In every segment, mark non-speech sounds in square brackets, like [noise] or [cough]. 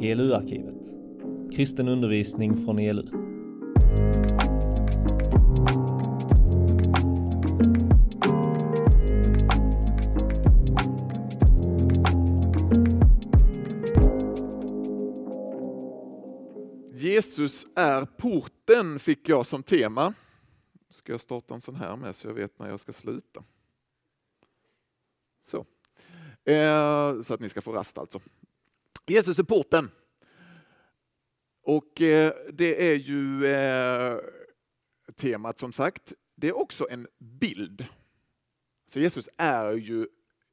ELU-arkivet. Kristen undervisning från ELU. Jesus är porten fick jag som tema. Ska jag starta en sån här med så jag vet när jag ska sluta. Så, eh, så att ni ska få rast alltså. Jesus är porten. Och eh, det är ju eh, temat som sagt. Det är också en bild. Så Jesus är ju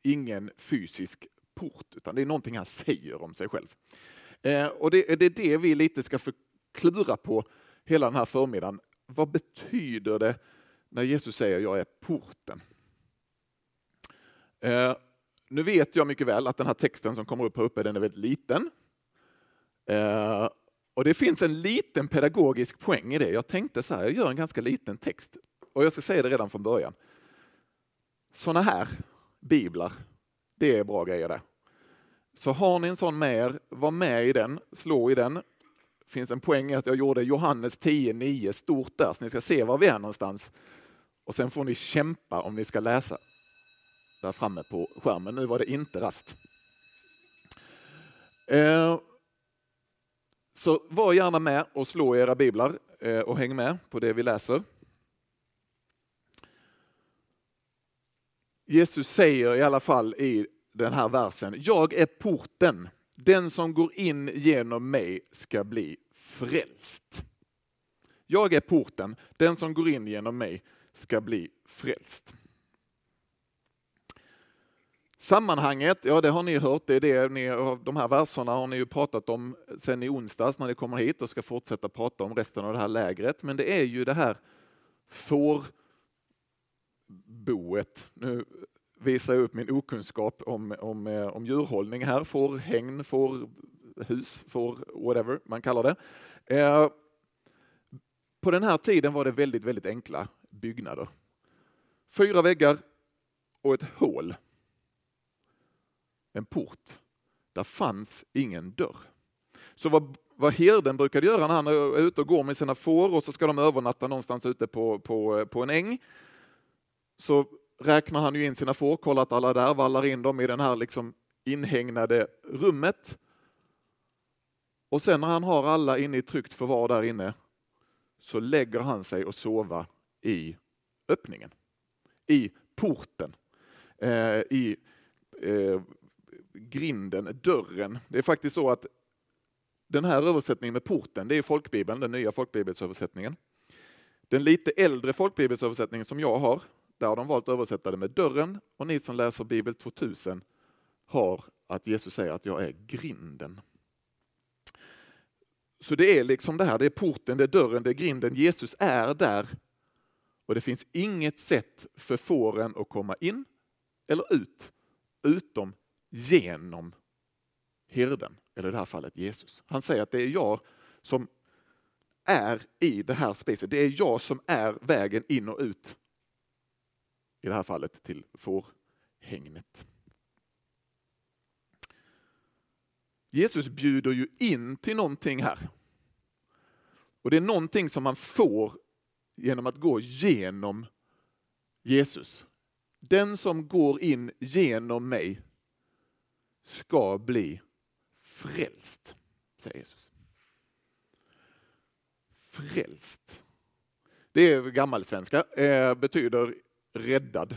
ingen fysisk port, utan det är någonting han säger om sig själv. Eh, och det, det är det vi lite ska förklura på hela den här förmiddagen. Vad betyder det när Jesus säger jag är porten? Nu vet jag mycket väl att den här texten som kommer upp här uppe den är väldigt liten. Eh, och det finns en liten pedagogisk poäng i det. Jag tänkte så här, jag gör en ganska liten text. Och jag ska säga det redan från början. Sådana här biblar, det är bra grejer det. Så har ni en sån med er, var med i den, slå i den. Det finns en poäng i att jag gjorde Johannes 10.9 stort där, så ni ska se var vi är någonstans. Och sen får ni kämpa om ni ska läsa där framme på skärmen. Nu var det inte rast. Eh, så var gärna med och slå i era biblar eh, och häng med på det vi läser. Jesus säger i alla fall i den här versen, jag är porten, den som går in genom mig ska bli frälst. Jag är porten, den som går in genom mig ska bli frälst. Sammanhanget, ja det har ni hört, det är det ni, de här verserna har ni ju pratat om sen i onsdags när ni kommer hit och ska fortsätta prata om resten av det här lägret. Men det är ju det här fårboet. Nu visar jag upp min okunskap om, om, eh, om djurhållning här. Fårhägn, fårhus, får whatever man kallar det. Eh, på den här tiden var det väldigt, väldigt enkla byggnader. Fyra väggar och ett hål en port. Där fanns ingen dörr. Så vad, vad herden brukade göra när han är ute och går med sina får och så ska de övernatta någonstans ute på, på, på en äng. Så räknar han ju in sina får, kollar att alla är där, vallar in dem i den här liksom inhägnade rummet. Och sen när han har alla inne i tryggt förvar där inne så lägger han sig och sova i öppningen. I porten. Eh, I eh, grinden, dörren. Det är faktiskt så att den här översättningen med porten, det är folkbibeln, den nya folkbibelsöversättningen. Den lite äldre folkbibelsöversättningen som jag har, där har de valt att översätta det med dörren och ni som läser Bibel 2000 har att Jesus säger att jag är grinden. Så det är liksom det här, det är porten, det är dörren, det är grinden. Jesus är där och det finns inget sätt för fåren att komma in eller ut utom genom herden, eller i det här fallet Jesus. Han säger att det är jag som är i det här spacet. Det är jag som är vägen in och ut. I det här fallet till fårhägnet. Jesus bjuder ju in till någonting här. Och det är någonting som man får genom att gå genom Jesus. Den som går in genom mig ska bli frälst, säger Jesus. Frälst. Det är gammelsvenska, eh, betyder räddad.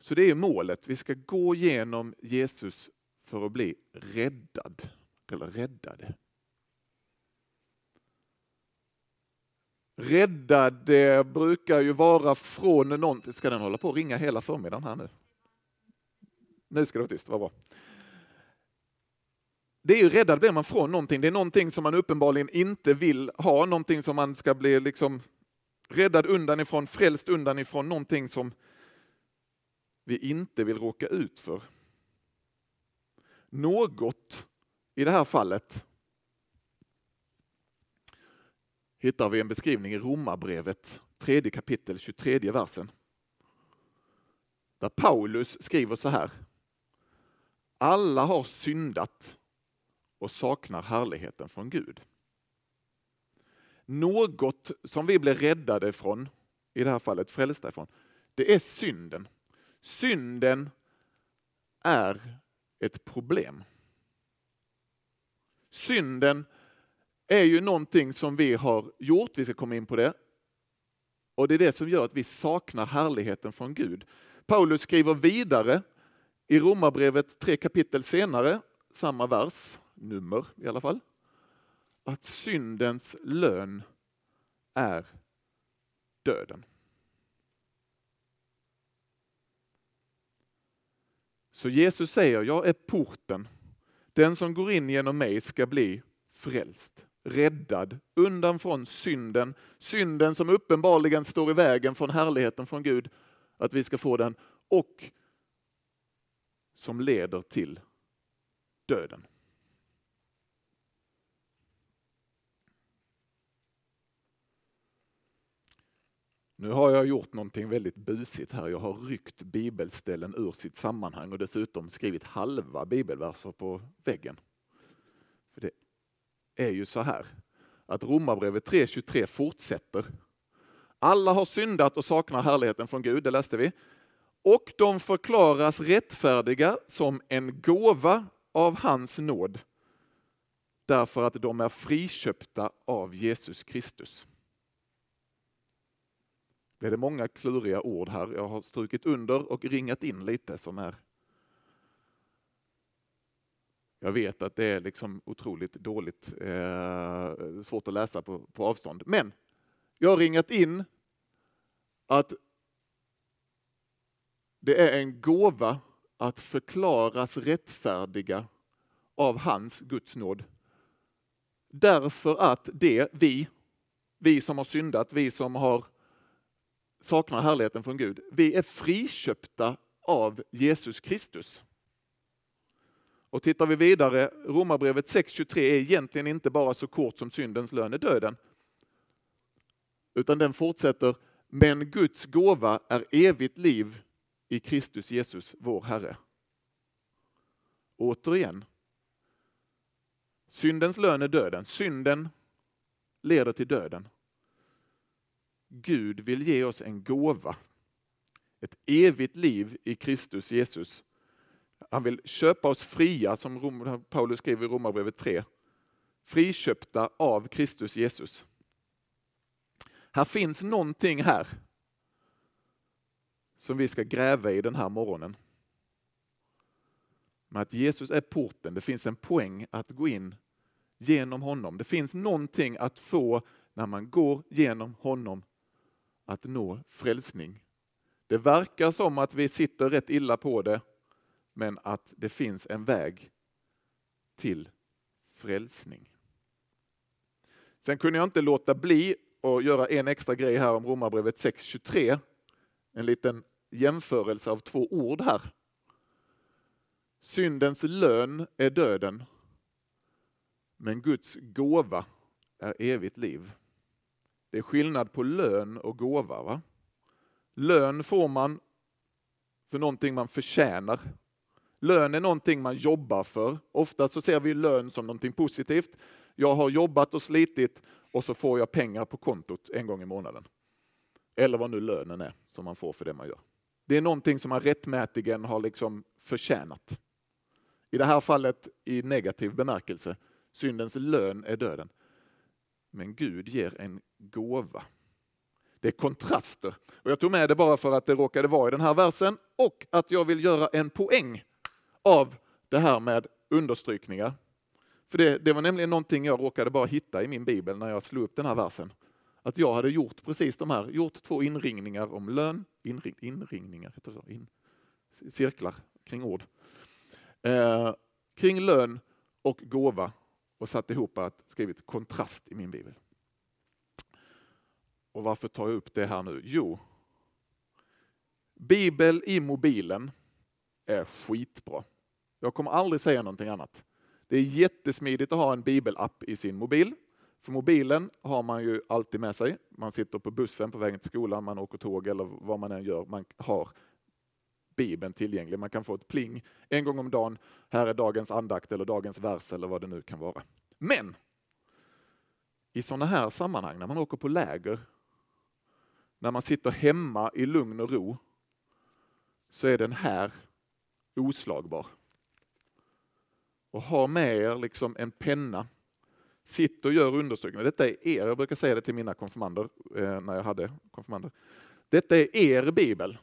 Så det är målet, vi ska gå genom Jesus för att bli räddad, eller räddade. Räddad eh, brukar ju vara från någonting, ska den hålla på att ringa hela förmiddagen här nu? Nu ska det vara tyst, vad bra. Det är ju räddad blir man från någonting. Det är någonting som man uppenbarligen inte vill ha, någonting som man ska bli liksom räddad undan ifrån, frälst undan ifrån, någonting som vi inte vill råka ut för. Något i det här fallet hittar vi en beskrivning i Romarbrevet, tredje kapitel, 23 versen. Där Paulus skriver så här alla har syndat och saknar härligheten från Gud. Något som vi blir räddade ifrån, i det här fallet frälsta ifrån, det är synden. Synden är ett problem. Synden är ju någonting som vi har gjort, vi ska komma in på det. Och det är det som gör att vi saknar härligheten från Gud. Paulus skriver vidare i Romarbrevet tre kapitel senare, samma vers, nummer i alla fall, att syndens lön är döden. Så Jesus säger, jag är porten. Den som går in genom mig ska bli frälst, räddad undan från synden. Synden som uppenbarligen står i vägen från härligheten från Gud, att vi ska få den, och som leder till döden. Nu har jag gjort någonting väldigt busigt här. Jag har ryckt bibelställen ur sitt sammanhang och dessutom skrivit halva bibelverser på väggen. För Det är ju så här att Romarbrevet 3.23 fortsätter. Alla har syndat och saknar härligheten från Gud, det läste vi. Och de förklaras rättfärdiga som en gåva av hans nåd därför att de är friköpta av Jesus Kristus blev det många kluriga ord här. Jag har strukit under och ringat in lite som är jag vet att det är liksom otroligt dåligt, eh, svårt att läsa på, på avstånd. Men jag har ringat in att det är en gåva att förklaras rättfärdiga av hans Guds nåd. Därför att det vi, vi som har syndat, vi som har saknar härligheten från Gud. Vi är friköpta av Jesus Kristus. Och tittar vi vidare, Romarbrevet 6.23 är egentligen inte bara så kort som syndens lön är döden. Utan den fortsätter, men Guds gåva är evigt liv i Kristus Jesus, vår Herre. Återigen, syndens lön är döden. Synden leder till döden. Gud vill ge oss en gåva. Ett evigt liv i Kristus Jesus. Han vill köpa oss fria, som Paulus skriver i Romarbrevet 3. Friköpta av Kristus Jesus. Här finns någonting här som vi ska gräva i den här morgonen. Med att Jesus är porten, det finns en poäng att gå in genom honom. Det finns någonting att få när man går genom honom att nå frälsning. Det verkar som att vi sitter rätt illa på det, men att det finns en väg till frälsning. Sen kunde jag inte låta bli att göra en extra grej här om Romarbrevet 6.23. En liten jämförelse av två ord här. Syndens lön är döden, men Guds gåva är evigt liv. Det är skillnad på lön och gåva. Va? Lön får man för någonting man förtjänar. Lön är någonting man jobbar för. Ofta så ser vi lön som någonting positivt. Jag har jobbat och slitit och så får jag pengar på kontot en gång i månaden. Eller vad nu lönen är som man får för det man gör. Det är någonting som man rättmätigen har liksom förtjänat. I det här fallet i negativ bemärkelse. Syndens lön är döden. Men Gud ger en gåva. Det är kontraster. Och jag tog med det bara för att det råkade vara i den här versen och att jag vill göra en poäng av det här med understrykningar. För det, det var nämligen någonting jag råkade bara hitta i min bibel när jag slog upp den här versen. Att jag hade gjort precis de här, gjort två inringningar om lön, inring, inringningar, heter det så? In, cirklar kring ord. Eh, kring lön och gåva och satt ihop att skrivit kontrast i min bibel. Och varför tar jag upp det här nu? Jo, bibel i mobilen är skitbra. Jag kommer aldrig säga någonting annat. Det är jättesmidigt att ha en bibelapp i sin mobil. För mobilen har man ju alltid med sig. Man sitter på bussen på vägen till skolan, man åker tåg eller vad man än gör. Man har Bibeln tillgänglig. Man kan få ett pling en gång om dagen. Här är dagens andakt eller dagens vers eller vad det nu kan vara. Men i sådana här sammanhang, när man åker på läger, när man sitter hemma i lugn och ro, så är den här oslagbar. Och ha med er liksom en penna. Sitt och gör undersökningar. Detta är er, jag brukar säga det till mina konfirmander, eh, när jag hade konfirmander. Detta är er bibel.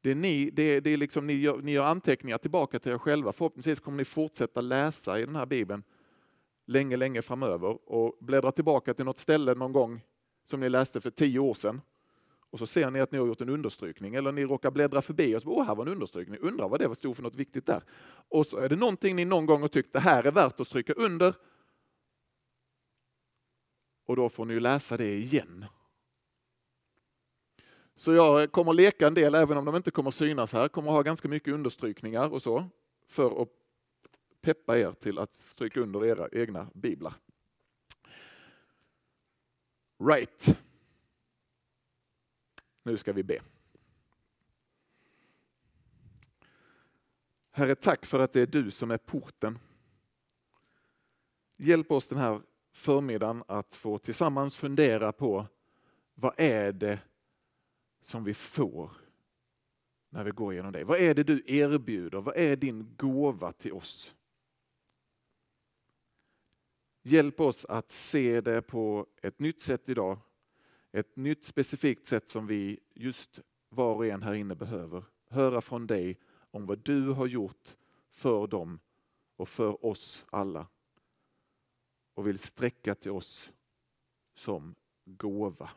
Det är ni, det det är liksom, ni, gör, ni gör anteckningar tillbaka till er själva. Förhoppningsvis kommer ni fortsätta läsa i den här bibeln länge, länge framöver och bläddra tillbaka till något ställe någon gång som ni läste för tio år sedan. Och så ser ni att ni har gjort en understrykning eller ni råkar bläddra förbi och så åh, här var en understrykning, undrar vad det stod för något viktigt där. Och så är det någonting ni någon gång har tyckt, det här är värt att stryka under. Och då får ni läsa det igen så jag kommer leka en del, även om de inte kommer synas här, kommer ha ganska mycket understrykningar och så, för att peppa er till att stryka under era egna biblar. Right. Nu ska vi be. Herre, tack för att det är du som är porten. Hjälp oss den här förmiddagen att få tillsammans fundera på vad är det som vi får när vi går igenom dig? Vad är det du erbjuder? Vad är din gåva till oss? Hjälp oss att se det på ett nytt sätt idag. Ett nytt specifikt sätt som vi just var och en här inne behöver. Höra från dig om vad du har gjort för dem och för oss alla. Och vill sträcka till oss som gåva.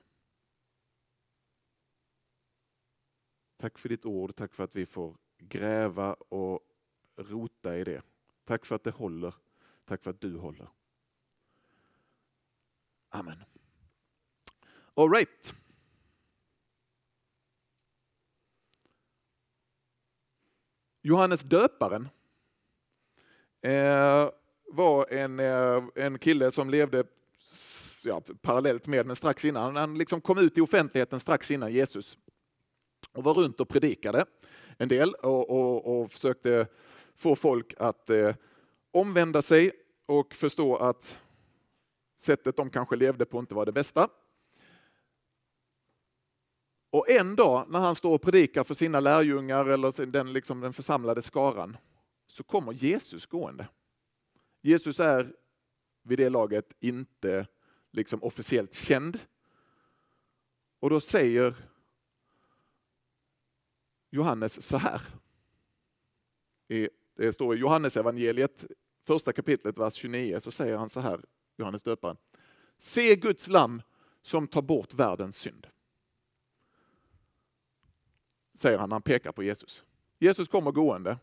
Tack för ditt ord, tack för att vi får gräva och rota i det. Tack för att det håller, tack för att du håller. Amen. All right. Johannes döparen eh, var en, eh, en kille som levde ja, parallellt med, men strax innan. Han liksom kom ut i offentligheten strax innan Jesus och var runt och predikade en del och, och, och försökte få folk att eh, omvända sig och förstå att sättet de kanske levde på inte var det bästa. Och en dag när han står och predikar för sina lärjungar eller den, liksom, den församlade skaran så kommer Jesus gående. Jesus är vid det laget inte liksom officiellt känd. Och då säger Johannes så här. Det står i Johannes evangeliet första kapitlet, vers 29, så säger han så här, Johannes döparen. Se Guds lamm som tar bort världens synd. Säger han när han pekar på Jesus. Jesus kommer gående.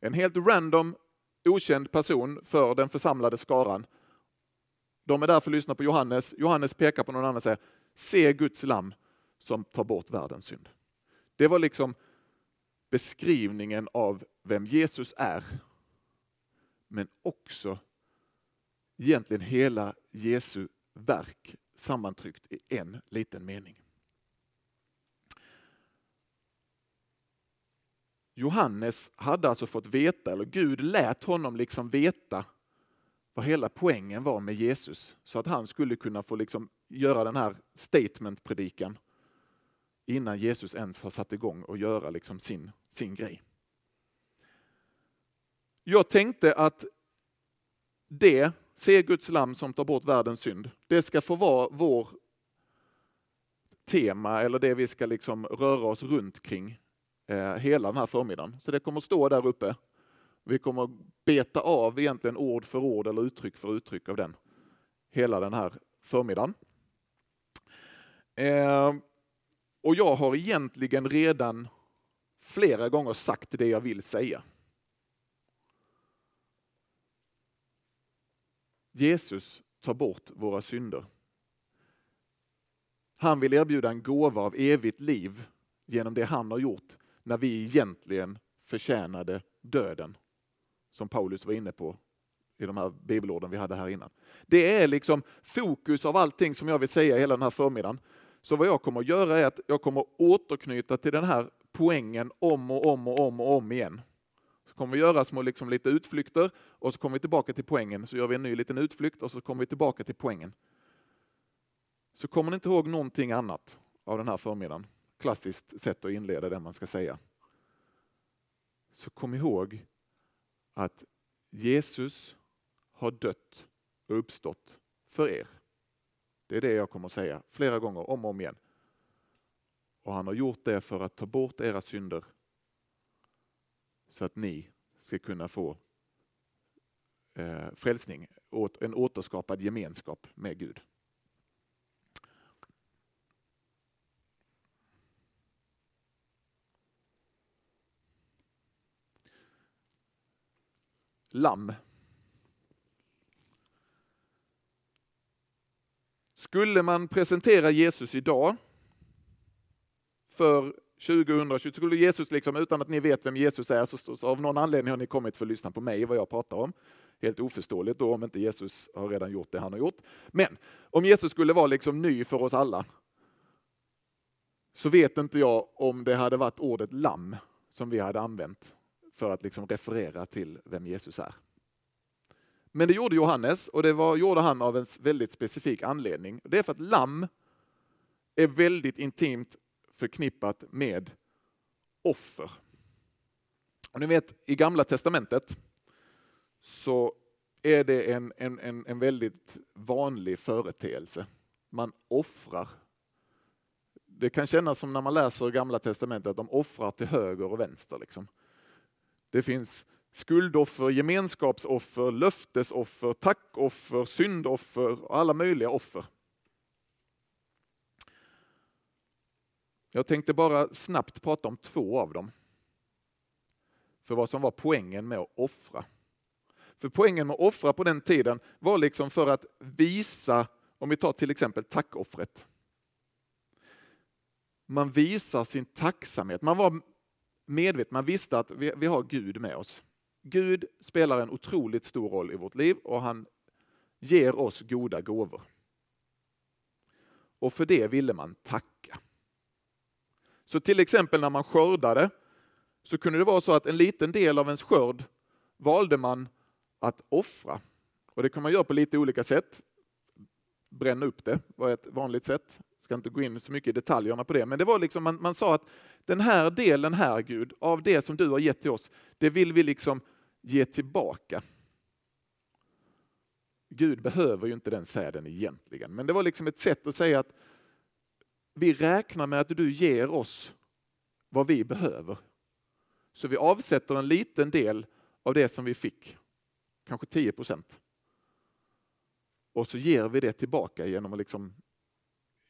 En helt random, okänd person för den församlade skaran. De är där för att lyssna på Johannes. Johannes pekar på någon annan och säger, se Guds lamm som tar bort världens synd. Det var liksom beskrivningen av vem Jesus är. Men också egentligen hela Jesu verk sammantryckt i en liten mening. Johannes hade alltså fått veta, eller Gud lät honom liksom veta vad hela poängen var med Jesus. Så att han skulle kunna få liksom göra den här statement-predikan innan Jesus ens har satt igång och göra liksom sin, sin grej. Jag tänkte att det, se Guds lam som tar bort världens synd, det ska få vara vår tema eller det vi ska liksom röra oss runt kring eh, hela den här förmiddagen. Så det kommer stå där uppe. Vi kommer beta av egentligen ord för ord eller uttryck för uttryck av den hela den här förmiddagen. Eh, och jag har egentligen redan flera gånger sagt det jag vill säga. Jesus tar bort våra synder. Han vill erbjuda en gåva av evigt liv genom det han har gjort när vi egentligen förtjänade döden. Som Paulus var inne på i de här bibelorden vi hade här innan. Det är liksom fokus av allting som jag vill säga hela den här förmiddagen. Så vad jag kommer att göra är att jag kommer att återknyta till den här poängen om och om och om och om igen. Så kommer vi göra små liksom lite utflykter och så kommer vi tillbaka till poängen. Så gör vi en ny liten utflykt och så kommer vi tillbaka till poängen. Så kommer ni inte ihåg någonting annat av den här förmiddagen. Klassiskt sätt att inleda det man ska säga. Så kom ihåg att Jesus har dött och uppstått för er. Det är det jag kommer att säga flera gånger om och om igen. Och han har gjort det för att ta bort era synder så att ni ska kunna få eh, frälsning, en återskapad gemenskap med Gud. Lamm. Skulle man presentera Jesus idag för 2020, skulle Jesus, liksom, utan att ni vet vem Jesus är, så, så av någon anledning har ni kommit för att lyssna på mig, vad jag pratar om. Helt oförståeligt då om inte Jesus har redan gjort det han har gjort. Men om Jesus skulle vara liksom ny för oss alla, så vet inte jag om det hade varit ordet lamm som vi hade använt för att liksom referera till vem Jesus är. Men det gjorde Johannes och det var, gjorde han av en väldigt specifik anledning. Det är för att lamm är väldigt intimt förknippat med offer. Och ni vet, i Gamla Testamentet så är det en, en, en, en väldigt vanlig företeelse. Man offrar. Det kan kännas som när man läser Gamla Testamentet att de offrar till höger och vänster. Liksom. Det finns skuldoffer, gemenskapsoffer, löftesoffer, tackoffer, syndoffer och alla möjliga offer. Jag tänkte bara snabbt prata om två av dem. För vad som var poängen med att offra. För poängen med att offra på den tiden var liksom för att visa, om vi tar till exempel tackoffret. Man visar sin tacksamhet. Man var medvetet, man visste att vi, vi har Gud med oss. Gud spelar en otroligt stor roll i vårt liv och han ger oss goda gåvor. Och för det ville man tacka. Så till exempel när man skördade så kunde det vara så att en liten del av ens skörd valde man att offra. Och det kan man göra på lite olika sätt. Bränna upp det var ett vanligt sätt. Jag ska inte gå in så mycket i detaljerna på det, men det var liksom man, man sa att den här delen här Gud, av det som du har gett till oss, det vill vi liksom ge tillbaka. Gud behöver ju inte den säden egentligen, men det var liksom ett sätt att säga att vi räknar med att du ger oss vad vi behöver. Så vi avsätter en liten del av det som vi fick, kanske 10 procent. Och så ger vi det tillbaka genom att liksom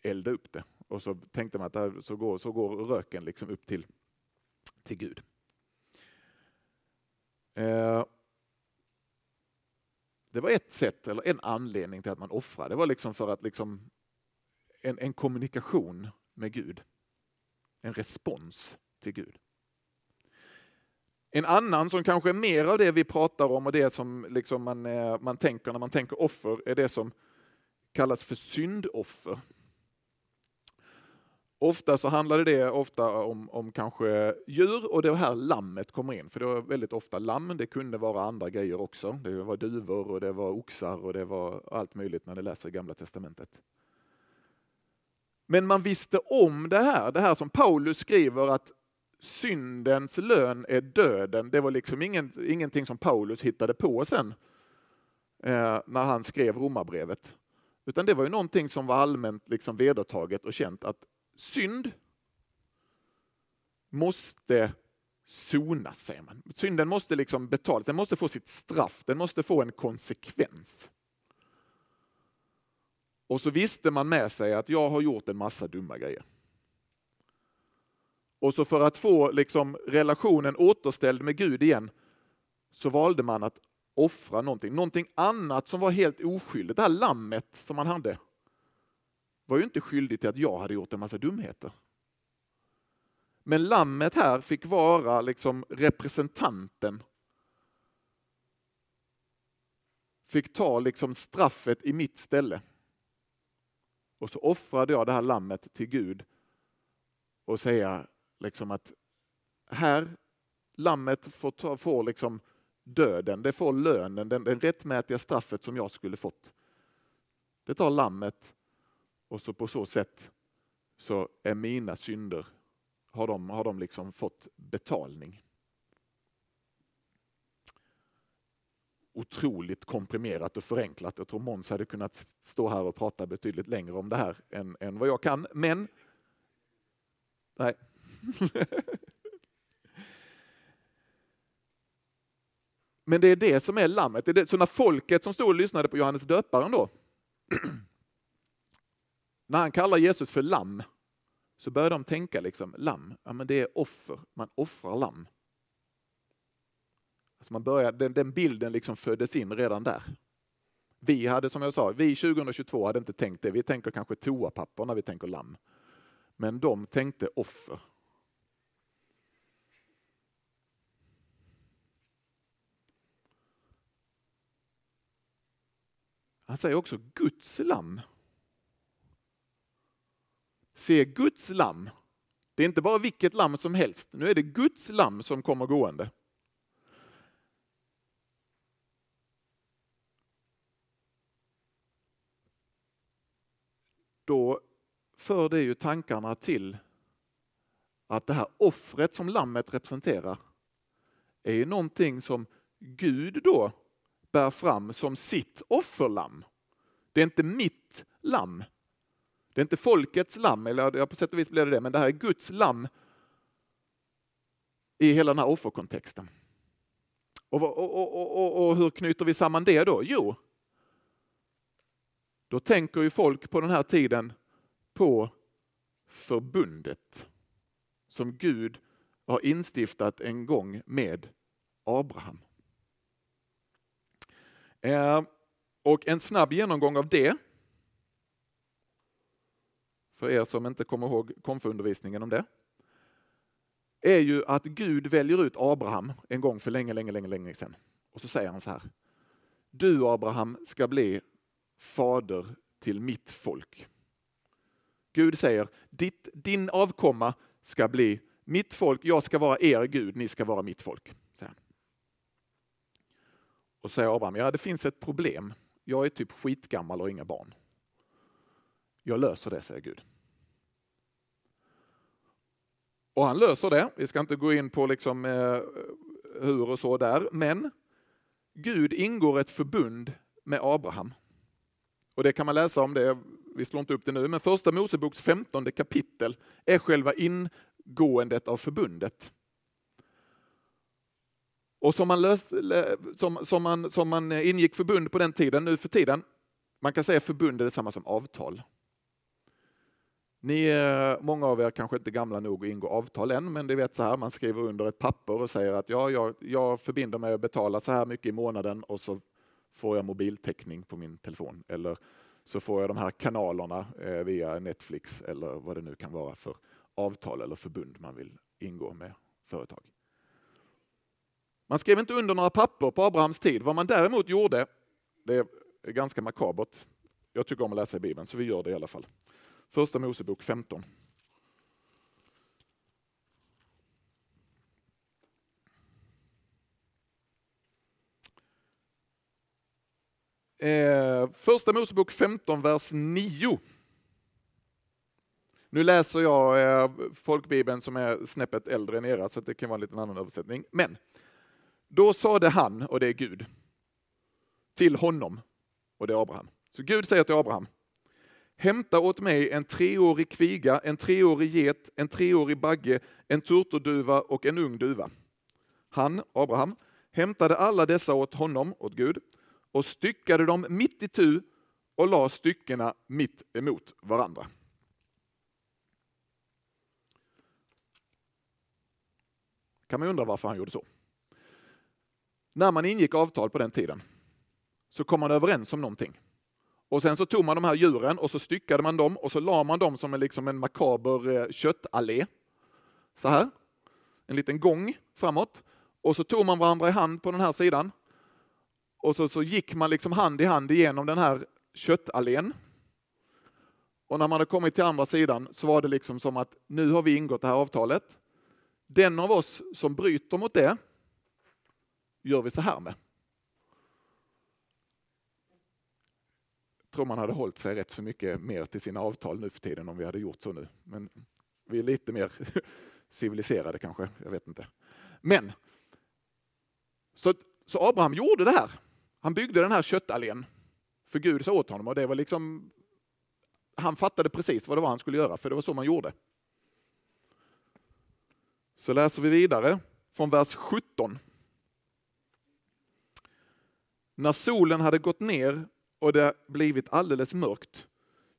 elda upp det. Och så tänkte man att så går, så går röken liksom upp till, till Gud. Eh, det var ett sätt, eller en anledning till att man offrade. Det var liksom för att liksom en, en kommunikation med Gud. En respons till Gud. En annan som kanske är mer av det vi pratar om och det som liksom man, eh, man tänker när man tänker offer är det som kallas för syndoffer. Ofta så handlade det ofta om, om kanske djur och det här lammet kommer in. För det var väldigt ofta lamm, det kunde vara andra grejer också. Det var duvor och det var oxar och det var allt möjligt när det läser Gamla Testamentet. Men man visste om det här, det här som Paulus skriver att syndens lön är döden. Det var liksom ingen, ingenting som Paulus hittade på sen eh, när han skrev romabrevet. Utan det var ju någonting som var allmänt liksom vedertaget och känt att synd måste sonas, säger man. Synden måste liksom betalas, den måste få sitt straff, den måste få en konsekvens. Och så visste man med sig att jag har gjort en massa dumma grejer. Och så för att få liksom relationen återställd med Gud igen så valde man att offra någonting. Någonting annat som var helt oskyldigt. Det här lammet som man hade var ju inte skyldig till att jag hade gjort en massa dumheter. Men lammet här fick vara liksom representanten. Fick ta liksom straffet i mitt ställe. Och så offrade jag det här lammet till Gud och säga liksom att här, lammet får, ta, får liksom döden, det får lönen, den, den rättmätiga straffet som jag skulle fått. Det tar lammet och så på så sätt så är mina synder, har de, har de liksom fått betalning. Otroligt komprimerat och förenklat. Jag tror Måns hade kunnat stå här och prata betydligt längre om det här än, än vad jag kan. Men, nej. [laughs] Men det är det som är lammet. Det är det. Så när folket som stod och lyssnade på Johannes döparen då, när han kallar Jesus för lamm, så börjar de tänka liksom, lamm, ja, men det är offer, man offrar lamm. Alltså man börjar, den, den bilden liksom föddes in redan där. Vi hade, som jag sa, vi 2022 hade inte tänkt det. Vi tänker kanske toapapper när vi tänker lamm. Men de tänkte offer. Han säger också Guds lamm. Se Guds lamm. Det är inte bara vilket lamm som helst. Nu är det Guds lamm som kommer gående. Då för det ju tankarna till att det här offret som lammet representerar är ju någonting som Gud då bär fram som sitt offerlamm. Det är inte mitt lamm. Det är inte folkets lamm, eller på sätt och vis blir det det, men det här är Guds lamm i hela den här offerkontexten. Och, och, och, och, hur knyter vi samman det då? Jo, då tänker ju folk på den här tiden på förbundet som Gud har instiftat en gång med Abraham. Eh, och en snabb genomgång av det, för er som inte kommer ihåg konfundervisningen om det, är ju att Gud väljer ut Abraham en gång för länge, länge, länge, länge sedan. Och så säger han så här. Du Abraham ska bli fader till mitt folk. Gud säger, ditt, din avkomma ska bli mitt folk, jag ska vara er Gud, ni ska vara mitt folk. Och säger Abraham, ja det finns ett problem. Jag är typ skitgammal och inga barn. Jag löser det, säger Gud. Och han löser det. Vi ska inte gå in på liksom, eh, hur och så där, men Gud ingår ett förbund med Abraham. Och det kan man läsa om det, vi slår inte upp det nu, men första Moseboks 15 kapitel är själva ingåendet av förbundet. Och som man, lös, som, som, man, som man ingick förbund på den tiden, nu för tiden, man kan säga förbund är detsamma som avtal. Ni, eh, många av er kanske inte är gamla nog att ingå avtal än, men det vet så här, man skriver under ett papper och säger att ja, jag, jag förbinder mig att betala så här mycket i månaden och så får jag mobiltäckning på min telefon. Eller så får jag de här kanalerna eh, via Netflix eller vad det nu kan vara för avtal eller förbund man vill ingå med företag. Man skrev inte under några papper på Abrahams tid. Vad man däremot gjorde, det är ganska makabert. Jag tycker om att läsa i Bibeln, så vi gör det i alla fall. Första Mosebok 15. Eh, första Mosebok 15, vers 9. Nu läser jag eh, folkbibeln som är snäppet äldre än era, så det kan vara en liten annan översättning. Men då sade han, och det är Gud, till honom, och det är Abraham. Så Gud säger till Abraham, hämta åt mig en treårig kviga, en treårig get, en treårig bagge, en turturduva och en ung duva. Han, Abraham, hämtade alla dessa åt honom, åt Gud, och styckade dem mitt i tu och la styckena mitt emot varandra. Kan man undra varför han gjorde så. När man ingick avtal på den tiden så kom man överens om någonting. Och sen så tog man de här djuren och så styckade man dem och så la man dem som en, liksom en makaber eh, köttallé. Så här. En liten gång framåt. Och så tog man varandra i hand på den här sidan. Och så, så gick man liksom hand i hand igenom den här köttallén. Och när man hade kommit till andra sidan så var det liksom som att nu har vi ingått det här avtalet. Den av oss som bryter mot det gör vi så här med. Tror man hade hållit sig rätt så mycket mer till sina avtal nu för tiden om vi hade gjort så nu. Men vi är lite mer [laughs] civiliserade kanske, jag vet inte. Men, så, så Abraham gjorde det här. Han byggde den här köttallén. För Gud sa åt honom och det var liksom, han fattade precis vad det var han skulle göra, för det var så man gjorde. Så läser vi vidare från vers 17. När solen hade gått ner och det blivit alldeles mörkt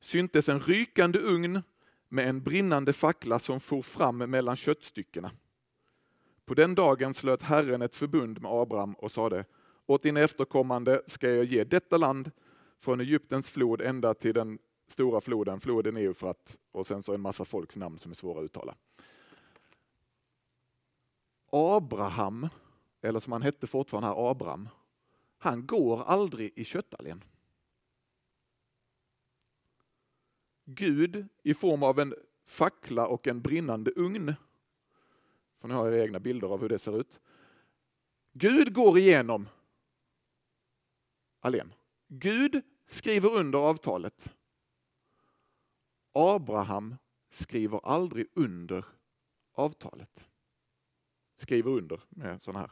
syntes en rykande ugn med en brinnande fackla som for fram mellan köttstyckena. På den dagen slöt Herren ett förbund med Abraham och sade, åt din efterkommande ska jag ge detta land från Egyptens flod ända till den stora floden, floden Eufrat och sen så en massa folks namn som är svåra att uttala. Abraham, eller som han hette fortfarande här, Abraham, han går aldrig i köttallén. Gud i form av en fackla och en brinnande ugn. För ni har era egna bilder av hur det ser ut. Gud går igenom allén. Gud skriver under avtalet. Abraham skriver aldrig under avtalet. Skriver under med sådana här.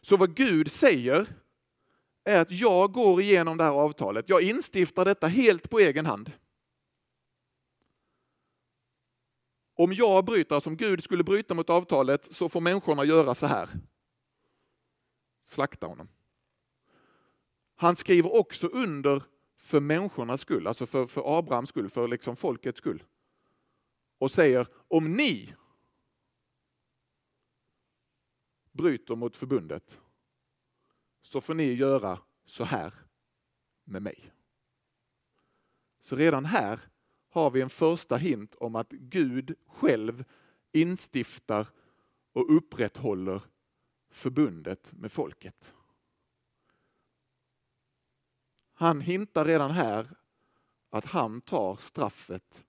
Så vad Gud säger är att jag går igenom det här avtalet. Jag instiftar detta helt på egen hand. Om jag bryter, alltså om Gud skulle bryta mot avtalet så får människorna göra så här. Slakta honom. Han skriver också under för människornas skull, alltså för, för Abrahams skull, för liksom folkets skull. Och säger, om ni bryter mot förbundet så får ni göra så här med mig. Så redan här har vi en första hint om att Gud själv instiftar och upprätthåller förbundet med folket. Han hintar redan här att han tar straffet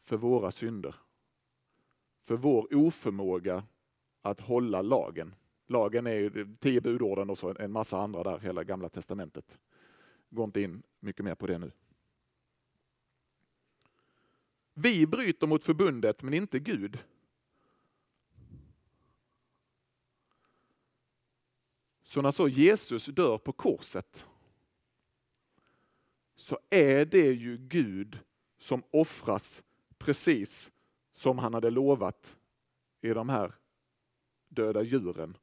för våra synder. För vår oförmåga att hålla lagen. Lagen är ju tio budorden och så en massa andra där, hela gamla testamentet. Går inte in mycket mer på det nu. Vi bryter mot förbundet men inte Gud. Så när så Jesus dör på korset så är det ju Gud som offras precis som han hade lovat i de här döda djuren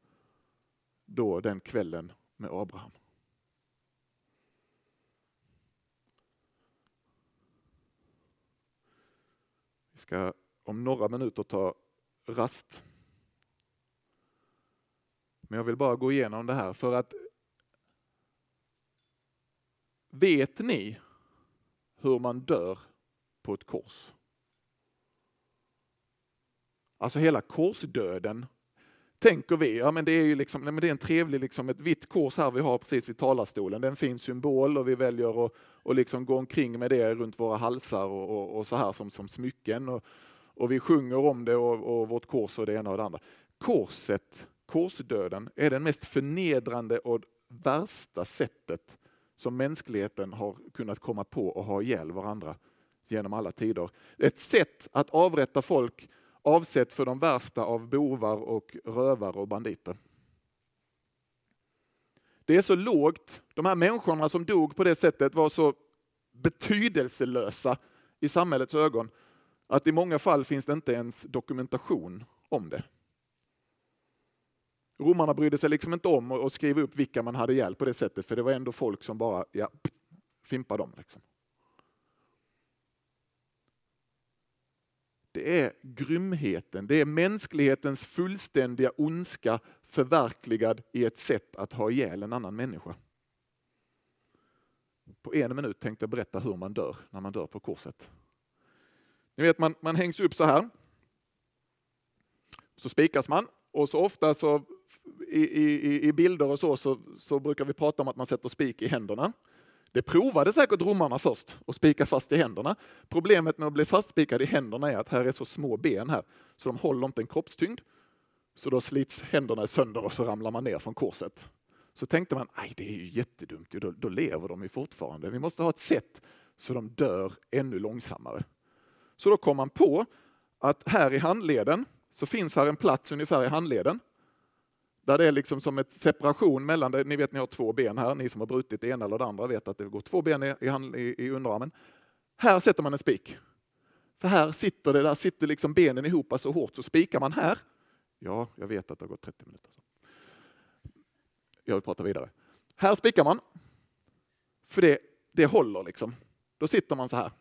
då den kvällen med Abraham. Vi ska om några minuter ta rast. Men jag vill bara gå igenom det här för att Vet ni hur man dör på ett kors? Alltså hela korsdöden tänker vi, ja men det är ju liksom, nej men det är en trevlig, liksom ett vitt kors här vi har precis vid talarstolen. Det är en fin symbol och vi väljer att och liksom gå omkring med det runt våra halsar och, och, och så här som, som smycken. Och, och vi sjunger om det och, och vårt kors och det ena och det andra. Korset, korsdöden, är den mest förnedrande och värsta sättet som mänskligheten har kunnat komma på och ha ihjäl varandra genom alla tider. Ett sätt att avrätta folk avsett för de värsta av bovar och rövare och banditer. Det är så lågt, de här människorna som dog på det sättet var så betydelselösa i samhällets ögon att i många fall finns det inte ens dokumentation om det. Romarna brydde sig liksom inte om att skriva upp vilka man hade ihjäl på det sättet, för det var ändå folk som bara ja, fimpade dem. Liksom. Det är grymheten, det är mänsklighetens fullständiga ondska förverkligad i ett sätt att ha ihjäl en annan människa. På en minut tänkte jag berätta hur man dör när man dör på korset. Ni vet, man, man hängs upp så här. Så spikas man och så ofta så i, i, i bilder och så, så, så brukar vi prata om att man sätter spik i händerna. Det provade säkert romarna först och spika fast i händerna. Problemet med att bli fastspikad i händerna är att här är så små ben här så de håller inte en kroppstyngd. Så då slits händerna sönder och så ramlar man ner från korset. Så tänkte man, nej det är ju jättedumt, då, då lever de ju fortfarande. Vi måste ha ett sätt så de dör ännu långsammare. Så då kom man på att här i handleden så finns här en plats ungefär i handleden där det är liksom som ett separation mellan, det. ni vet ni har två ben här, ni som har brutit det ena eller det andra vet att det går två ben i, i, i underarmen. Här sätter man en spik. För här sitter det, där sitter liksom benen ihop så hårt, så spikar man här. Ja, jag vet att det har gått 30 minuter. Jag vill prata vidare. Här spikar man. För det, det håller liksom. Då sitter man så här.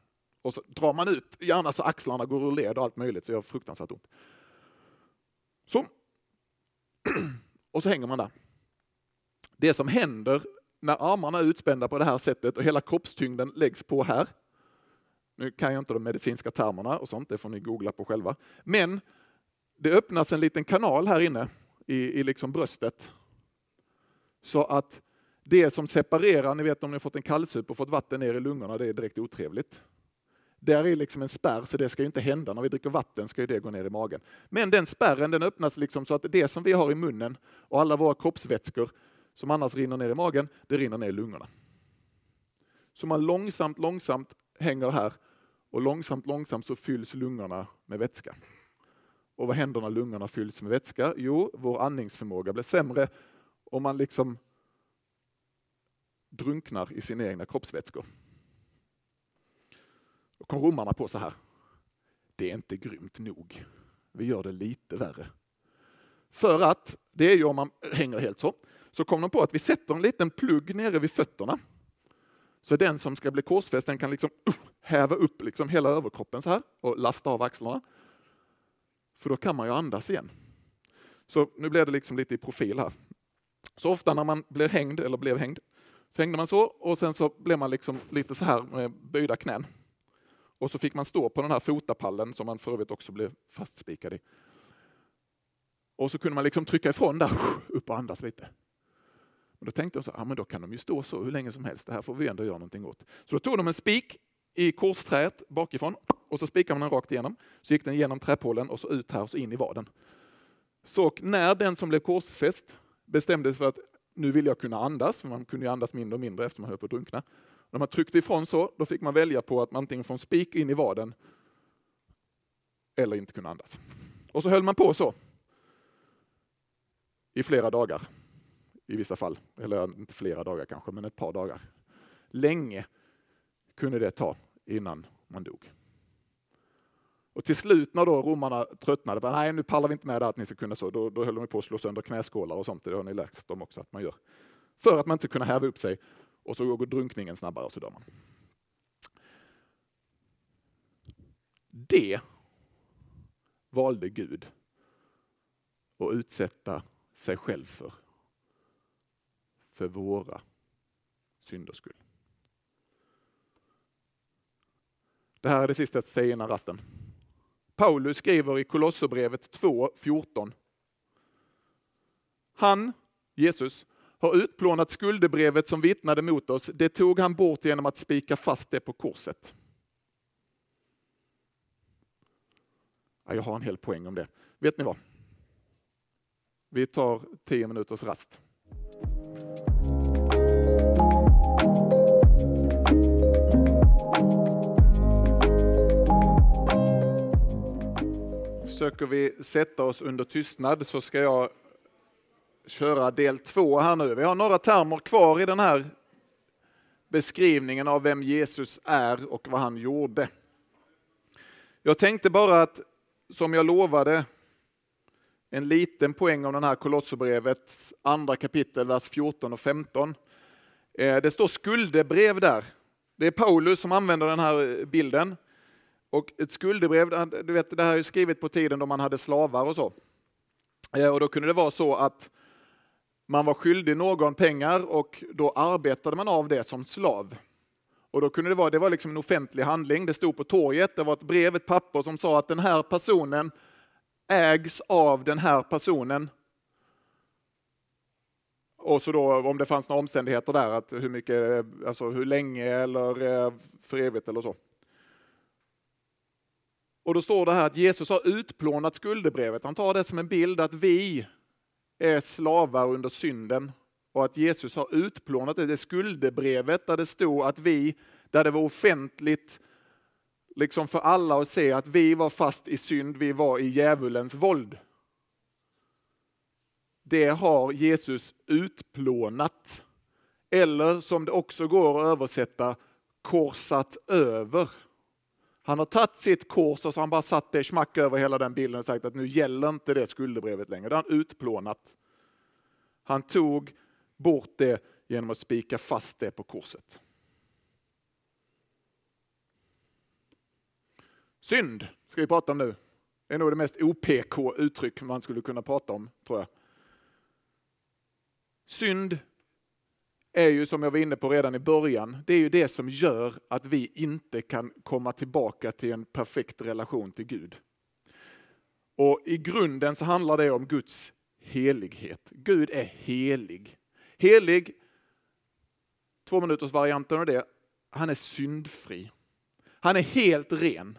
Och så drar man ut, gärna så axlarna går ur led och allt möjligt, så gör fruktansvärt ont. Så. [clears throat] Och så hänger man där. Det som händer när armarna är utspända på det här sättet och hela kroppstyngden läggs på här. Nu kan jag inte de medicinska termerna och sånt, det får ni googla på själva. Men det öppnas en liten kanal här inne i, i liksom bröstet. Så att det som separerar, ni vet om ni har fått en kallsup och fått vatten ner i lungorna, det är direkt otrevligt. Där är liksom en spärr, så det ska ju inte hända. När vi dricker vatten ska det gå ner i magen. Men den spärren den öppnas liksom så att det som vi har i munnen och alla våra kroppsvätskor som annars rinner ner i magen, det rinner ner i lungorna. Så man långsamt, långsamt hänger här och långsamt, långsamt så fylls lungorna med vätska. Och vad händer när lungorna fylls med vätska? Jo, vår andningsförmåga blir sämre och man liksom drunknar i sina egna kroppsvätskor. Kom romarna på så här. Det är inte grymt nog. Vi gör det lite värre. För att, det är ju om man hänger helt så, så kom de på att vi sätter en liten plugg nere vid fötterna. Så den som ska bli korsfäst den kan liksom uh, häva upp liksom hela överkroppen så här och lasta av axlarna. För då kan man ju andas igen. Så nu blev det liksom lite i profil här. Så ofta när man blir hängd, eller blev hängd, så hängde man så och sen så blev man liksom lite så här med böjda knän. Och så fick man stå på den här fotapallen som man för övrigt också blev fastspikad i. Och så kunde man liksom trycka ifrån där, upp och andas lite. Men då tänkte de så ja, men då kan de ju stå så hur länge som helst, det här får vi ändå göra någonting åt. Så då tog de en spik i korsträet bakifrån och så spikade man den rakt igenom. Så gick den genom träpålen och så ut här och så in i vaden. Så när den som blev korsfäst bestämde sig för att nu vill jag kunna andas, för man kunde ju andas mindre och mindre efter man höll på att drunkna. När man tryckte ifrån så, då fick man välja på att man antingen få en spik in i vaden eller inte kunna andas. Och så höll man på så i flera dagar i vissa fall. Eller inte flera dagar kanske, men ett par dagar. Länge kunde det ta innan man dog. Och till slut när då romarna tröttnade, bara, nej nu pallar vi inte med det att ni ska kunna så, då, då höll de på att slå sönder knäskålar och sånt, det har ni lärt dem också att man gör. För att man inte kunna häva upp sig och så går drunkningen snabbare och så dör man. Det valde Gud att utsätta sig själv för. För våra synders skull. Det här är det sista jag säger innan rasten. Paulus skriver i Kolosserbrevet 2.14. Han, Jesus, har utplånat skuldebrevet som vittnade mot oss. Det tog han bort genom att spika fast det på korset. Ja, jag har en hel poäng om det. Vet ni vad? Vi tar tio minuters rast. Försöker vi sätta oss under tystnad så ska jag köra del två här nu. Vi har några termer kvar i den här beskrivningen av vem Jesus är och vad han gjorde. Jag tänkte bara att, som jag lovade, en liten poäng om den här Kolosserbrevets andra kapitel, vers 14 och 15. Eh, det står skuldebrev där. Det är Paulus som använder den här bilden. Och ett skuldebrev, du vet, det här är skrivet på tiden då man hade slavar och så. Eh, och då kunde det vara så att man var skyldig någon pengar och då arbetade man av det som slav. Och då kunde det vara, det var liksom en offentlig handling, det stod på torget, det var ett brev, ett papper som sa att den här personen ägs av den här personen. och så då om det fanns några omständigheter där, att hur mycket, alltså hur länge eller eh, för evigt eller så. Och då står det här att Jesus har utplånat skuldebrevet. Han tar det som en bild att vi är slavar under synden och att Jesus har utplånat det. Det skuldebrevet där det stod att vi, där det var offentligt liksom för alla att se att vi var fast i synd, vi var i djävulens våld. Det har Jesus utplånat. Eller som det också går att översätta, korsat över. Han har tagit sitt kors och så har han bara satt det smack över hela den bilden och sagt att nu gäller inte det skuldebrevet längre. Det har han utplånat. Han tog bort det genom att spika fast det på korset. Synd ska vi prata om nu. Det är nog det mest OPK uttryck man skulle kunna prata om, tror jag. Synd är ju som jag var inne på redan i början, det är ju det som gör att vi inte kan komma tillbaka till en perfekt relation till Gud. Och i grunden så handlar det om Guds helighet. Gud är helig. Helig, två minuters varianten av det, han är syndfri. Han är helt ren.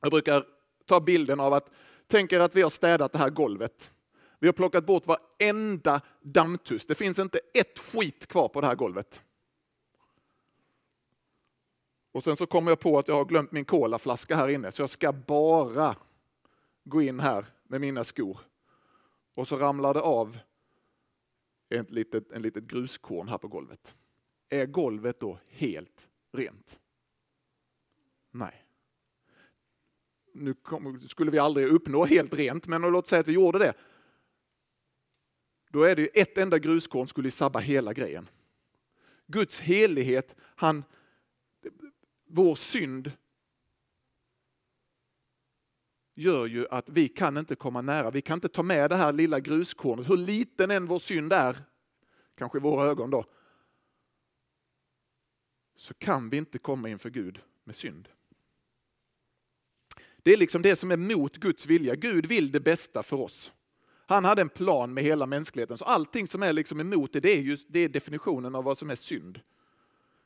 Jag brukar ta bilden av att, tänk er att vi har städat det här golvet. Vi har plockat bort varenda dammtuss. Det finns inte ett skit kvar på det här golvet. Och sen så kommer jag på att jag har glömt min colaflaska här inne, så jag ska bara gå in här med mina skor. Och så ramlar det av ett litet, en litet gruskorn här på golvet. Är golvet då helt rent? Nej. Nu kom, skulle vi aldrig uppnå helt rent, men låt säga att vi gjorde det då är det ett enda gruskorn skulle sabba hela grejen. Guds helighet, han, vår synd gör ju att vi kan inte komma nära. Vi kan inte ta med det här lilla gruskornet, hur liten än vår synd är, kanske i våra ögon då, så kan vi inte komma inför Gud med synd. Det är liksom det som är mot Guds vilja. Gud vill det bästa för oss. Han hade en plan med hela mänskligheten, så allting som är liksom emot det, det är, just, det är definitionen av vad som är synd.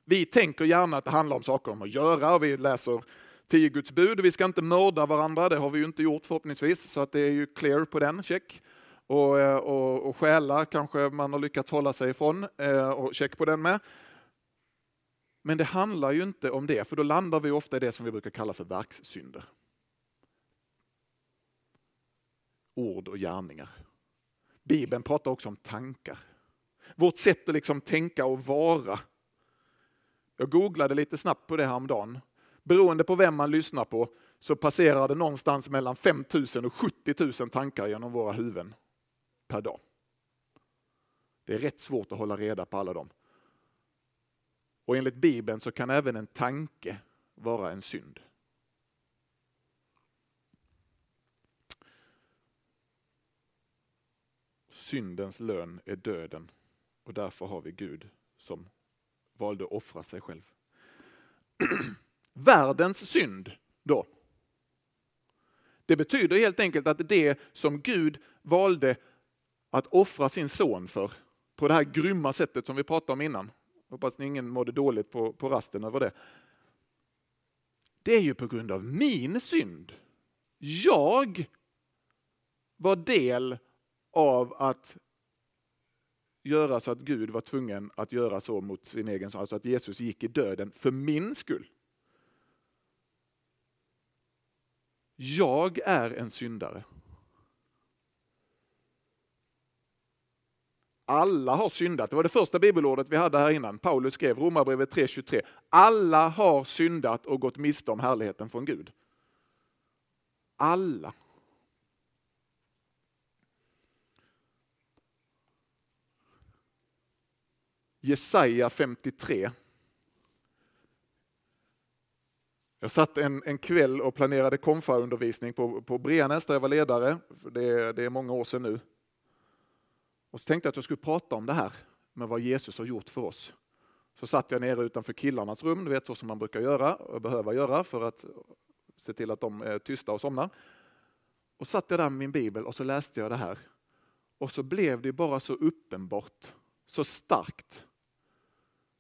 Vi tänker gärna att det handlar om saker om att göra och vi läser tio Guds bud. Vi ska inte mörda varandra, det har vi ju inte gjort förhoppningsvis, så att det är ju clear på den, check. Och, eh, och, och stjäla kanske man har lyckats hålla sig ifrån, eh, och check på den med. Men det handlar ju inte om det, för då landar vi ofta i det som vi brukar kalla för verkssynder. Ord och gärningar. Bibeln pratar också om tankar. Vårt sätt att liksom tänka och vara. Jag googlade lite snabbt på det här om dagen. Beroende på vem man lyssnar på så passerar det någonstans mellan 5 000 och 70 000 tankar genom våra huvuden per dag. Det är rätt svårt att hålla reda på alla dem. Och enligt Bibeln så kan även en tanke vara en synd. Syndens lön är döden och därför har vi Gud som valde att offra sig själv. [clears throat] Världens synd då. Det betyder helt enkelt att det som Gud valde att offra sin son för på det här grymma sättet som vi pratade om innan. Hoppas ni ingen mådde dåligt på, på rasten över det. Det är ju på grund av min synd. Jag var del av att göra så att Gud var tvungen att göra så mot sin egen son, alltså att Jesus gick i döden för min skull. Jag är en syndare. Alla har syndat. Det var det första bibelordet vi hade här innan. Paulus skrev Romarbrevet 3.23. Alla har syndat och gått miste om härligheten från Gud. Alla. Jesaja 53. Jag satt en, en kväll och planerade konfaundervisning på, på Breanäs där jag var ledare. Det, det är många år sedan nu. Och så tänkte jag att jag skulle prata om det här med vad Jesus har gjort för oss. Så satt jag nere utanför killarnas rum, du vet så som man brukar göra och behöva göra för att se till att de är tysta och somnar. Och satt jag där med min bibel och så läste jag det här. Och så blev det bara så uppenbart, så starkt.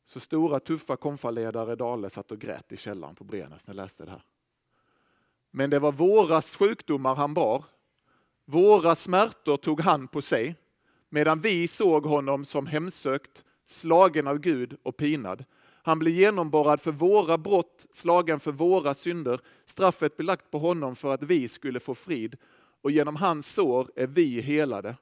Så stora tuffa konfaledare Dale satt och grät i källaren på Brenäs när jag läste det här. Men det var våra sjukdomar han bar. Våra smärtor tog han på sig, medan vi såg honom som hemsökt, slagen av Gud och pinad. Han blev genomborrad för våra brott, slagen för våra synder. Straffet blev lagt på honom för att vi skulle få frid och genom hans sår är vi helade.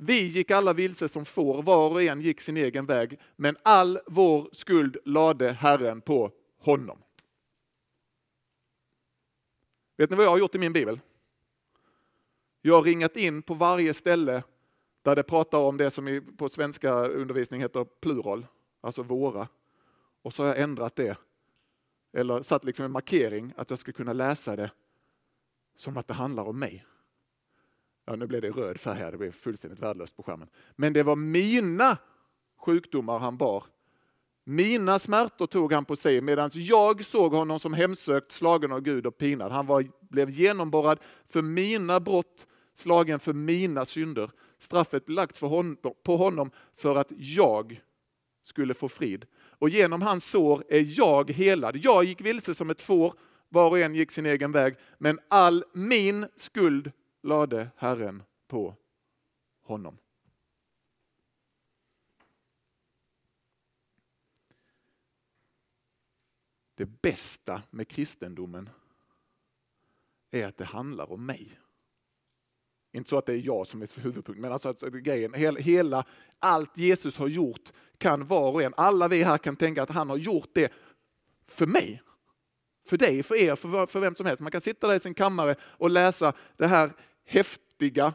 Vi gick alla vilse som får, var och en gick sin egen väg, men all vår skuld lade Herren på honom. Vet ni vad jag har gjort i min bibel? Jag har ringat in på varje ställe där det pratar om det som på svenska undervisning heter plural, alltså våra. Och så har jag ändrat det, eller satt liksom en markering att jag ska kunna läsa det som att det handlar om mig. Ja, nu blev det röd färg här, det blev fullständigt värdelöst på skärmen. Men det var mina sjukdomar han bar. Mina smärtor tog han på sig medan jag såg honom som hemsökt, slagen av Gud och pinad. Han var, blev genomborrad för mina brott, slagen för mina synder. Straffet lagt för hon, på honom för att jag skulle få frid. Och genom hans sår är jag helad. Jag gick vilse som ett får, var och en gick sin egen väg, men all min skuld lade Herren på honom. Det bästa med kristendomen är att det handlar om mig. Inte så att det är jag som är huvudpunkt, men alltså att grejen, hela, allt Jesus har gjort kan var och en, alla vi här kan tänka att han har gjort det för mig. För dig, för er, för, för vem som helst. Man kan sitta där i sin kammare och läsa det här häftiga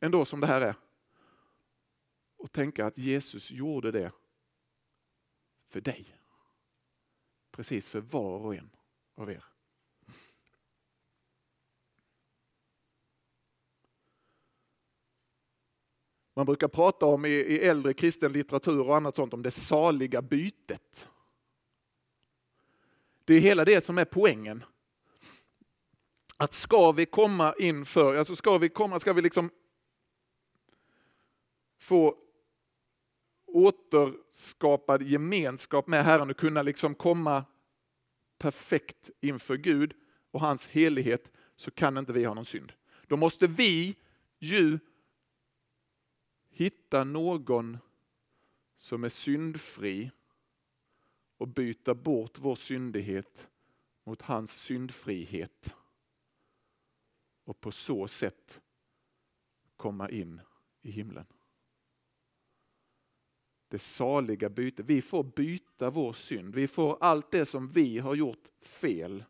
ändå som det här är. Och tänka att Jesus gjorde det för dig. Precis för var och en av er. Man brukar prata om i, äldre kristen litteratur och annat sånt om det saliga bytet. Det är hela det som är poängen att ska vi komma inför, alltså ska vi komma, ska vi liksom få återskapad gemenskap med Herren och kunna liksom komma perfekt inför Gud och hans helighet så kan inte vi ha någon synd. Då måste vi ju hitta någon som är syndfri och byta bort vår syndighet mot hans syndfrihet och på så sätt komma in i himlen. Det saliga bytet. Vi får byta vår synd. Vi får allt det som vi har gjort fel.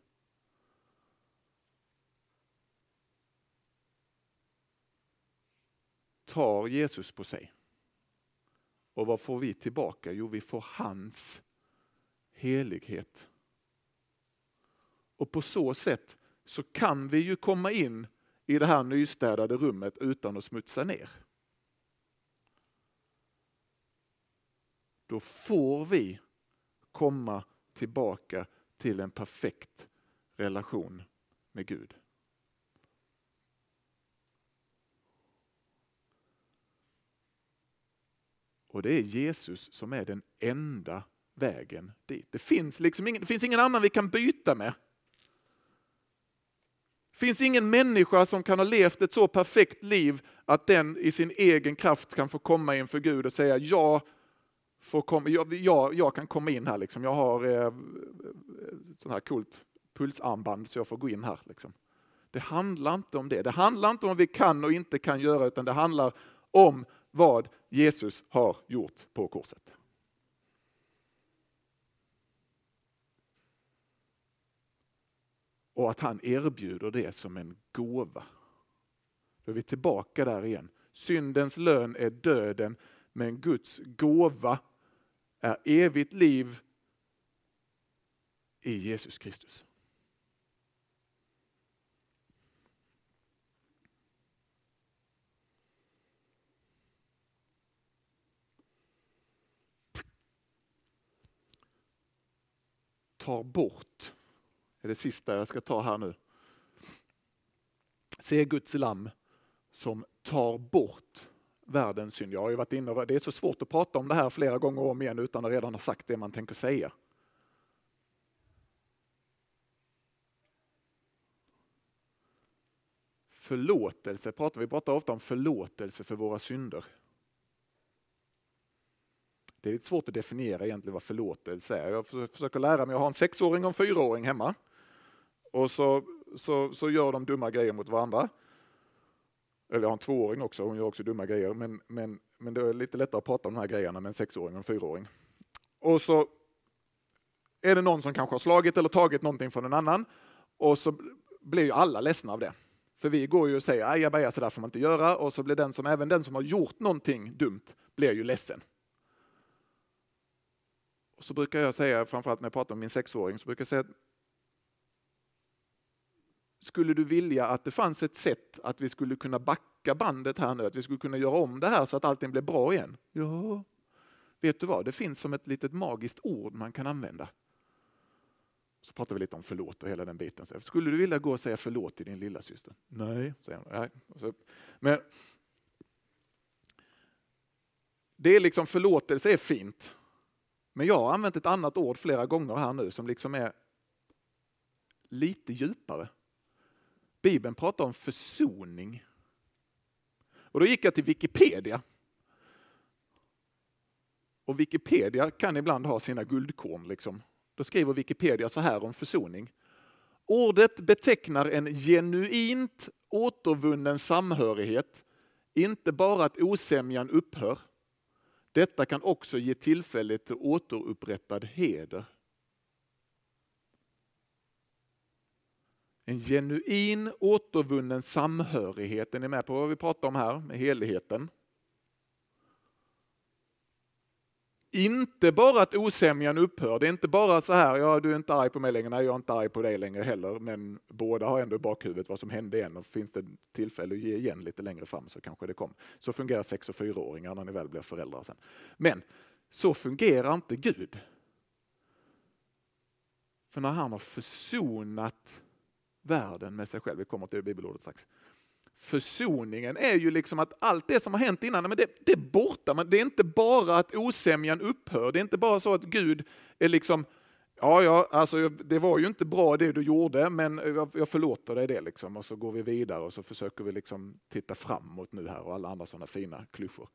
Tar Jesus på sig. Och vad får vi tillbaka? Jo, vi får hans helighet. Och på så sätt så kan vi ju komma in i det här nystädade rummet utan att smutsa ner. Då får vi komma tillbaka till en perfekt relation med Gud. Och det är Jesus som är den enda vägen dit. Det finns, liksom ingen, det finns ingen annan vi kan byta med finns ingen människa som kan ha levt ett så perfekt liv att den i sin egen kraft kan få komma inför Gud och säga jag, får komma, jag, jag, jag kan komma in här. Liksom. Jag har eh, sån här coolt pulsarmband så jag får gå in här. Liksom. Det handlar inte om det. Det handlar inte om vad vi kan och inte kan göra utan det handlar om vad Jesus har gjort på korset. Och att han erbjuder det som en gåva. Då är vi tillbaka där igen. Syndens lön är döden, men Guds gåva är evigt liv i Jesus Kristus. tar bort är det sista jag ska ta här nu. Se Guds lamm som tar bort världens synd. Jag har ju varit inne och det är så svårt att prata om det här flera gånger om igen utan att redan ha sagt det man tänker säga. Förlåtelse pratar vi pratar ofta om förlåtelse för våra synder. Det är lite svårt att definiera egentligen vad förlåtelse är. Jag försöker lära mig, jag har en sexåring och en fyraåring hemma. Och så, så, så gör de dumma grejer mot varandra. Eller jag har en tvååring också, hon gör också dumma grejer. Men, men, men det är lite lättare att prata om de här grejerna med en sexåring och en fyraåring. Och så är det någon som kanske har slagit eller tagit någonting från en annan. Och så blir ju alla ledsna av det. För vi går ju och säger ajabaja, så där får man inte göra. Och så blir den som, även den som har gjort någonting dumt, blir ju ledsen. Och så brukar jag säga, framförallt när jag pratar med min sexåring, så brukar jag säga skulle du vilja att det fanns ett sätt att vi skulle kunna backa bandet här nu, att vi skulle kunna göra om det här så att allting blir bra igen? Ja, vet du vad, det finns som ett litet magiskt ord man kan använda. Så pratar vi lite om förlåt och hela den biten. Så skulle du vilja gå och säga förlåt till din lilla syster? Nej, säger. Nej. Men det är liksom förlåtelse är fint. Men jag har använt ett annat ord flera gånger här nu som liksom är lite djupare. Bibeln pratar om försoning. Och då gick jag till Wikipedia. Och Wikipedia kan ibland ha sina guldkorn. Liksom. Då skriver Wikipedia så här om försoning. Ordet betecknar en genuint återvunnen samhörighet, inte bara att osämjan upphör. Detta kan också ge tillfälle till återupprättad heder. En genuin återvunnen samhörighet. Är ni med på vad vi pratar om här med heligheten? Inte bara att osämjan upphör, det är inte bara så här, ja du är inte arg på mig längre, nej jag är inte arg på dig längre heller, men båda har ändå i bakhuvudet vad som hände igen och finns det tillfälle att ge igen lite längre fram så kanske det kommer. Så fungerar sex och fyraåringar när ni väl blir föräldrar sen. Men så fungerar inte Gud. För när han har försonat världen med sig själv, vi kommer till det bibelordet strax, försoningen är ju liksom att allt det som har hänt innan, men det, det är borta. Men det är inte bara att osämjan upphör. Det är inte bara så att Gud är liksom, ja, ja, alltså det var ju inte bra det du gjorde, men jag, jag förlåter dig det liksom. Och så går vi vidare och så försöker vi liksom titta framåt nu här och alla andra sådana fina klyschor.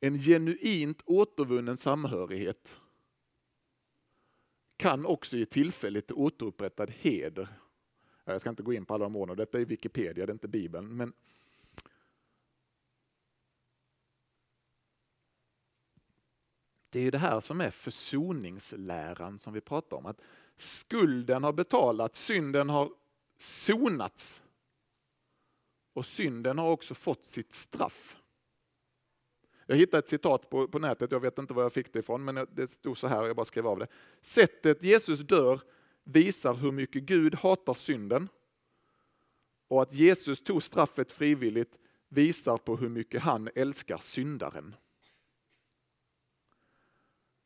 En genuint återvunnen samhörighet kan också ge tillfälle till återupprättad heder jag ska inte gå in på alla de orden, detta är Wikipedia, det är inte Bibeln. Men det är det här som är försoningsläran som vi pratar om. Att skulden har betalats, synden har sonats. Och synden har också fått sitt straff. Jag hittade ett citat på, på nätet, jag vet inte var jag fick det ifrån, men det stod så här, jag bara skrev av det. Sättet Jesus dör visar hur mycket Gud hatar synden och att Jesus tog straffet frivilligt visar på hur mycket han älskar syndaren.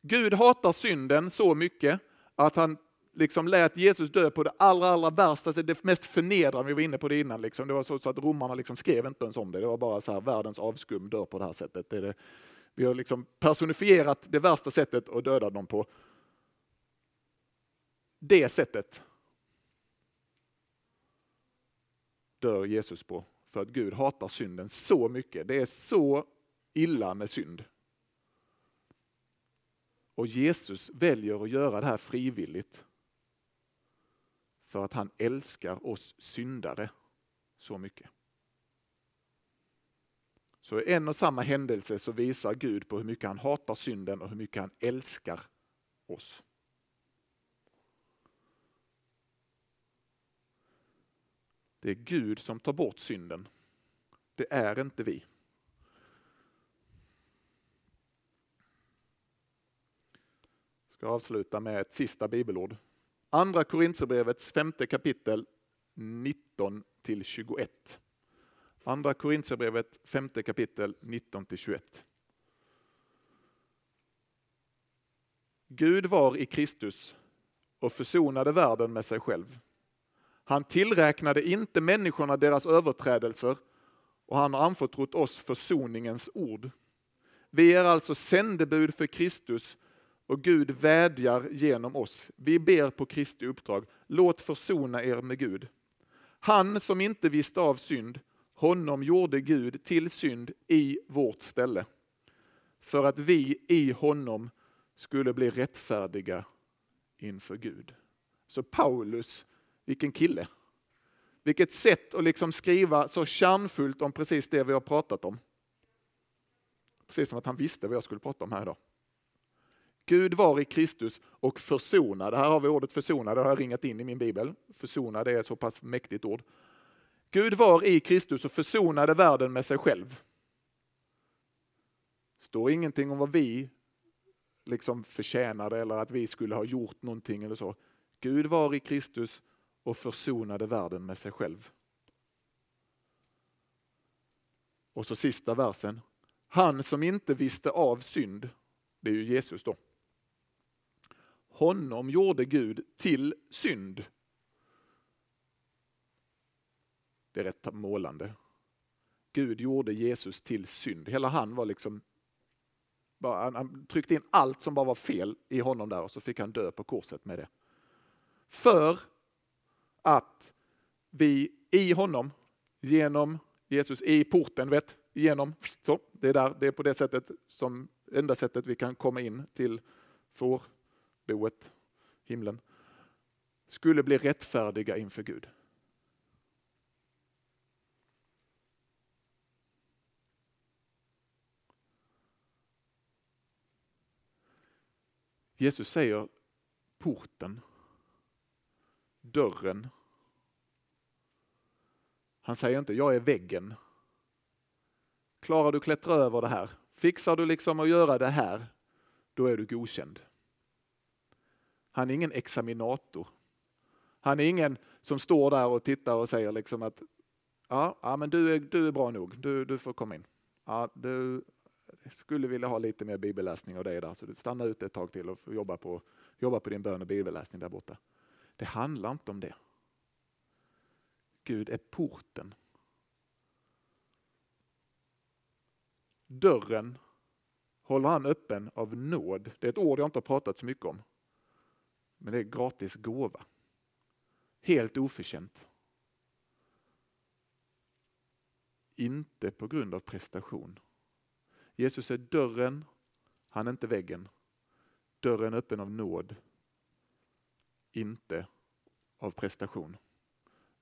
Gud hatar synden så mycket att han liksom lät Jesus dö på det allra, allra värsta, det mest förnedrande, vi var inne på det innan, liksom. det var så, att romarna liksom skrev inte ens om det, det var bara så här, världens avskum dör på det här sättet. Det det. Vi har liksom personifierat det värsta sättet att döda dem på det sättet dör Jesus på. För att Gud hatar synden så mycket. Det är så illa med synd. Och Jesus väljer att göra det här frivilligt. För att han älskar oss syndare så mycket. Så i en och samma händelse så visar Gud på hur mycket han hatar synden och hur mycket han älskar oss. Det är Gud som tar bort synden. Det är inte vi. Jag ska avsluta med ett sista bibelord. Andra Korintierbrevets femte kapitel 19 till 21. Andra Korintierbrevet femte kapitel 19 till 21. Gud var i Kristus och försonade världen med sig själv han tillräknade inte människorna deras överträdelser och han har anförtrott oss försoningens ord. Vi är alltså sändebud för Kristus och Gud vädjar genom oss. Vi ber på Kristi uppdrag, låt försona er med Gud. Han som inte visste av synd, honom gjorde Gud till synd i vårt ställe. För att vi i honom skulle bli rättfärdiga inför Gud. Så Paulus, vilken kille. Vilket sätt att liksom skriva så kärnfullt om precis det vi har pratat om. Precis som att han visste vad jag skulle prata om här idag. Gud var i Kristus och försonade. Här har vi ordet försonade, det har jag ringat in i min bibel. Försonade är ett så pass mäktigt ord. Gud var i Kristus och försonade världen med sig själv. står ingenting om vad vi liksom förtjänade eller att vi skulle ha gjort någonting eller så. Gud var i Kristus och försonade världen med sig själv. Och så sista versen. Han som inte visste av synd, det är ju Jesus då. Honom gjorde Gud till synd. Det är rätt målande. Gud gjorde Jesus till synd. Hela han var liksom bara, han, han tryckte in allt som bara var fel i honom där och så fick han dö på korset med det. För att vi i honom, genom Jesus, i porten, vet, genom, så, det är, där, det är på det sättet som enda sättet vi kan komma in till Boet, himlen, skulle bli rättfärdiga inför Gud. Jesus säger porten, dörren. Han säger inte jag är väggen. Klarar du att klättra över det här? Fixar du liksom att göra det här? Då är du godkänd. Han är ingen examinator. Han är ingen som står där och tittar och säger liksom att ja, ja men du är, du är bra nog, du, du får komma in. Ja, du, skulle vilja ha lite mer bibelläsning av dig där, så du stannar ute ett tag till och jobba på, jobba på din bön och bibelläsning där borta. Det handlar inte om det. Gud är porten. Dörren håller han öppen av nåd. Det är ett ord jag inte har pratat så mycket om. Men det är gratis gåva. Helt oförtjänt. Inte på grund av prestation. Jesus är dörren, han är inte väggen. Dörren är öppen av nåd, inte av prestation.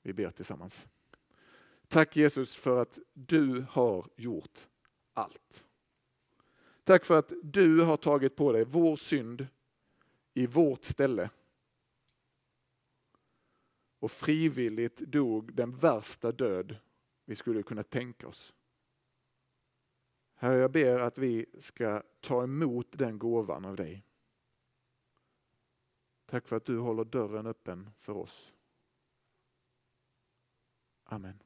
Vi ber tillsammans. Tack Jesus för att du har gjort allt. Tack för att du har tagit på dig vår synd i vårt ställe och frivilligt dog den värsta död vi skulle kunna tänka oss. Herre, jag ber att vi ska ta emot den gåvan av dig. Tack för att du håller dörren öppen för oss. Amen.